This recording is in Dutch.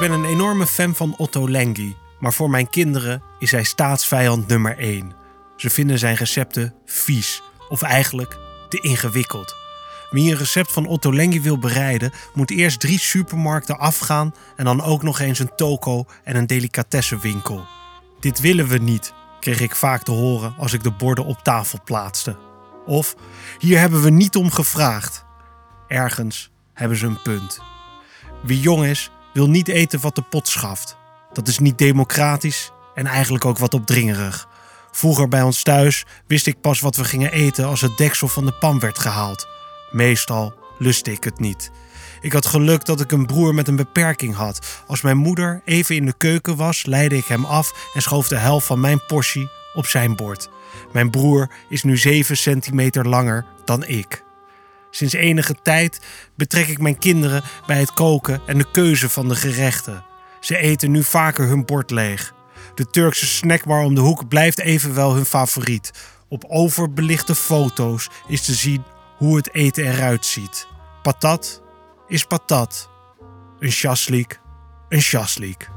ben een enorme fan van Otto Lengi, maar voor mijn kinderen is hij staatsvijand nummer 1. Ze vinden zijn recepten vies, of eigenlijk te ingewikkeld. Wie een recept van Otto Lengi wil bereiden, moet eerst drie supermarkten afgaan en dan ook nog eens een toko en een delicatessenwinkel. Dit willen we niet, kreeg ik vaak te horen als ik de borden op tafel plaatste. Of hier hebben we niet om gevraagd. Ergens hebben ze een punt. Wie jong is, wil niet eten wat de pot schaft. Dat is niet democratisch en eigenlijk ook wat opdringerig. Vroeger bij ons thuis wist ik pas wat we gingen eten als het deksel van de pan werd gehaald. Meestal lustte ik het niet. Ik had geluk dat ik een broer met een beperking had. Als mijn moeder even in de keuken was, leidde ik hem af en schoof de helft van mijn portie op zijn bord. Mijn broer is nu 7 centimeter langer dan ik. Sinds enige tijd betrek ik mijn kinderen bij het koken en de keuze van de gerechten. Ze eten nu vaker hun bord leeg. De Turkse snackbar om de hoek blijft evenwel hun favoriet. Op overbelichte foto's is te zien hoe het eten eruit ziet. Patat is patat. Een shaslik, een shaslik.